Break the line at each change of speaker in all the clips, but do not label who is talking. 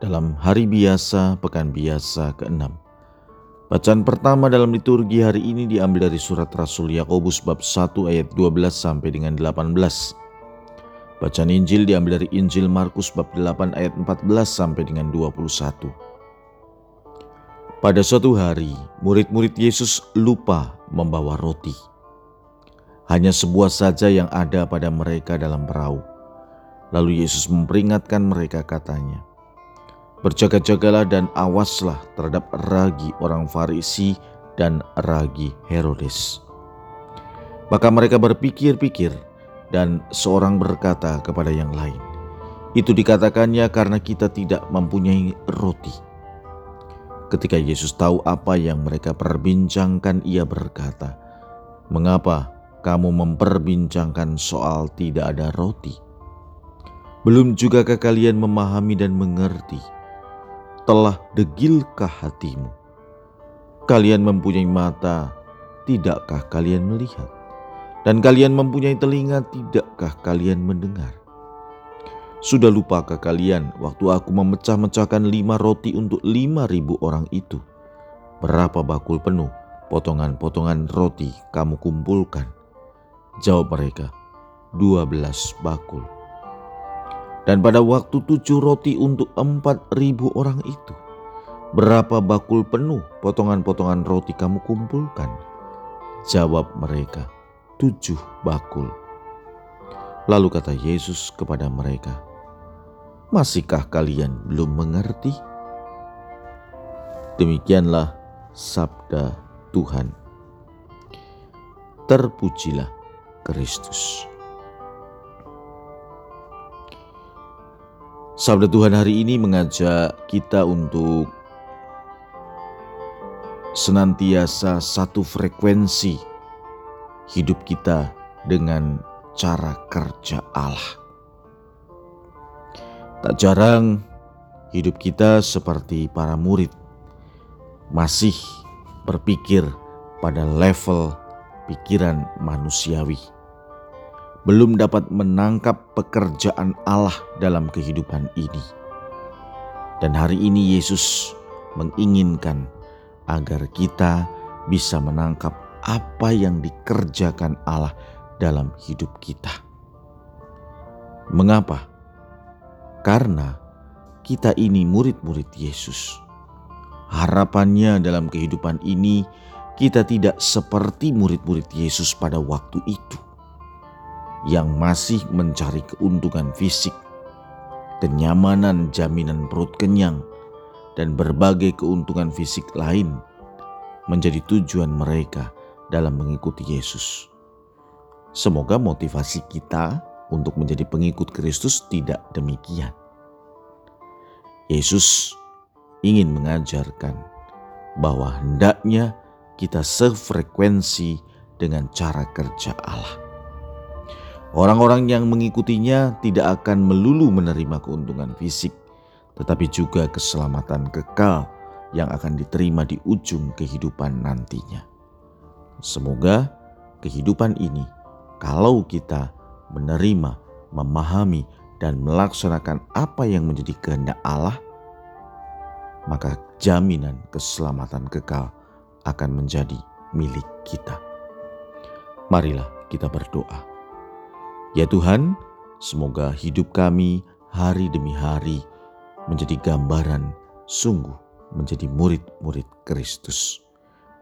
dalam hari biasa pekan biasa ke-6. Bacaan pertama dalam liturgi hari ini diambil dari surat Rasul Yakobus bab 1 ayat 12 sampai dengan 18. Bacaan Injil diambil dari Injil Markus bab 8 ayat 14 sampai dengan 21. Pada suatu hari, murid-murid Yesus lupa membawa roti. Hanya sebuah saja yang ada pada mereka dalam perahu. Lalu Yesus memperingatkan mereka katanya, Berjaga-jagalah dan awaslah terhadap ragi orang Farisi dan ragi Herodes. Maka mereka berpikir-pikir dan seorang berkata kepada yang lain, itu dikatakannya karena kita tidak mempunyai roti. Ketika Yesus tahu apa yang mereka perbincangkan, ia berkata, "Mengapa kamu memperbincangkan soal tidak ada roti? Belum juga kalian memahami dan mengerti?" Telah degilkah hatimu? Kalian mempunyai mata, tidakkah kalian melihat? Dan kalian mempunyai telinga, tidakkah kalian mendengar? Sudah lupakah kalian waktu aku memecah-mecahkan lima roti untuk lima ribu orang itu? Berapa bakul penuh potongan-potongan roti kamu kumpulkan? Jawab mereka, dua belas bakul. Dan pada waktu tujuh roti untuk empat ribu orang itu, berapa bakul penuh potongan-potongan roti kamu kumpulkan? Jawab mereka, tujuh bakul. Lalu kata Yesus kepada mereka, Masihkah kalian belum mengerti? Demikianlah sabda Tuhan. Terpujilah Kristus. Sabda Tuhan hari ini mengajak kita untuk senantiasa satu frekuensi hidup kita dengan cara kerja Allah. Tak jarang hidup kita seperti para murid masih berpikir pada level pikiran manusiawi belum dapat menangkap pekerjaan Allah dalam kehidupan ini. Dan hari ini Yesus menginginkan agar kita bisa menangkap apa yang dikerjakan Allah dalam hidup kita. Mengapa? Karena kita ini murid-murid Yesus. Harapannya dalam kehidupan ini kita tidak seperti murid-murid Yesus pada waktu itu yang masih mencari keuntungan fisik, kenyamanan jaminan perut kenyang, dan berbagai keuntungan fisik lain menjadi tujuan mereka dalam mengikuti Yesus. Semoga motivasi kita untuk menjadi pengikut Kristus tidak demikian. Yesus ingin mengajarkan bahwa hendaknya kita sefrekuensi dengan cara kerja Allah. Orang-orang yang mengikutinya tidak akan melulu menerima keuntungan fisik, tetapi juga keselamatan kekal yang akan diterima di ujung kehidupan nantinya. Semoga kehidupan ini, kalau kita menerima, memahami, dan melaksanakan apa yang menjadi kehendak Allah, maka jaminan keselamatan kekal akan menjadi milik kita. Marilah kita berdoa. Ya Tuhan, semoga hidup kami hari demi hari menjadi gambaran sungguh menjadi murid-murid Kristus.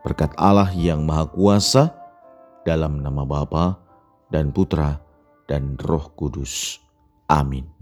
Berkat Allah yang Maha Kuasa, dalam nama Bapa dan Putra dan Roh Kudus. Amin.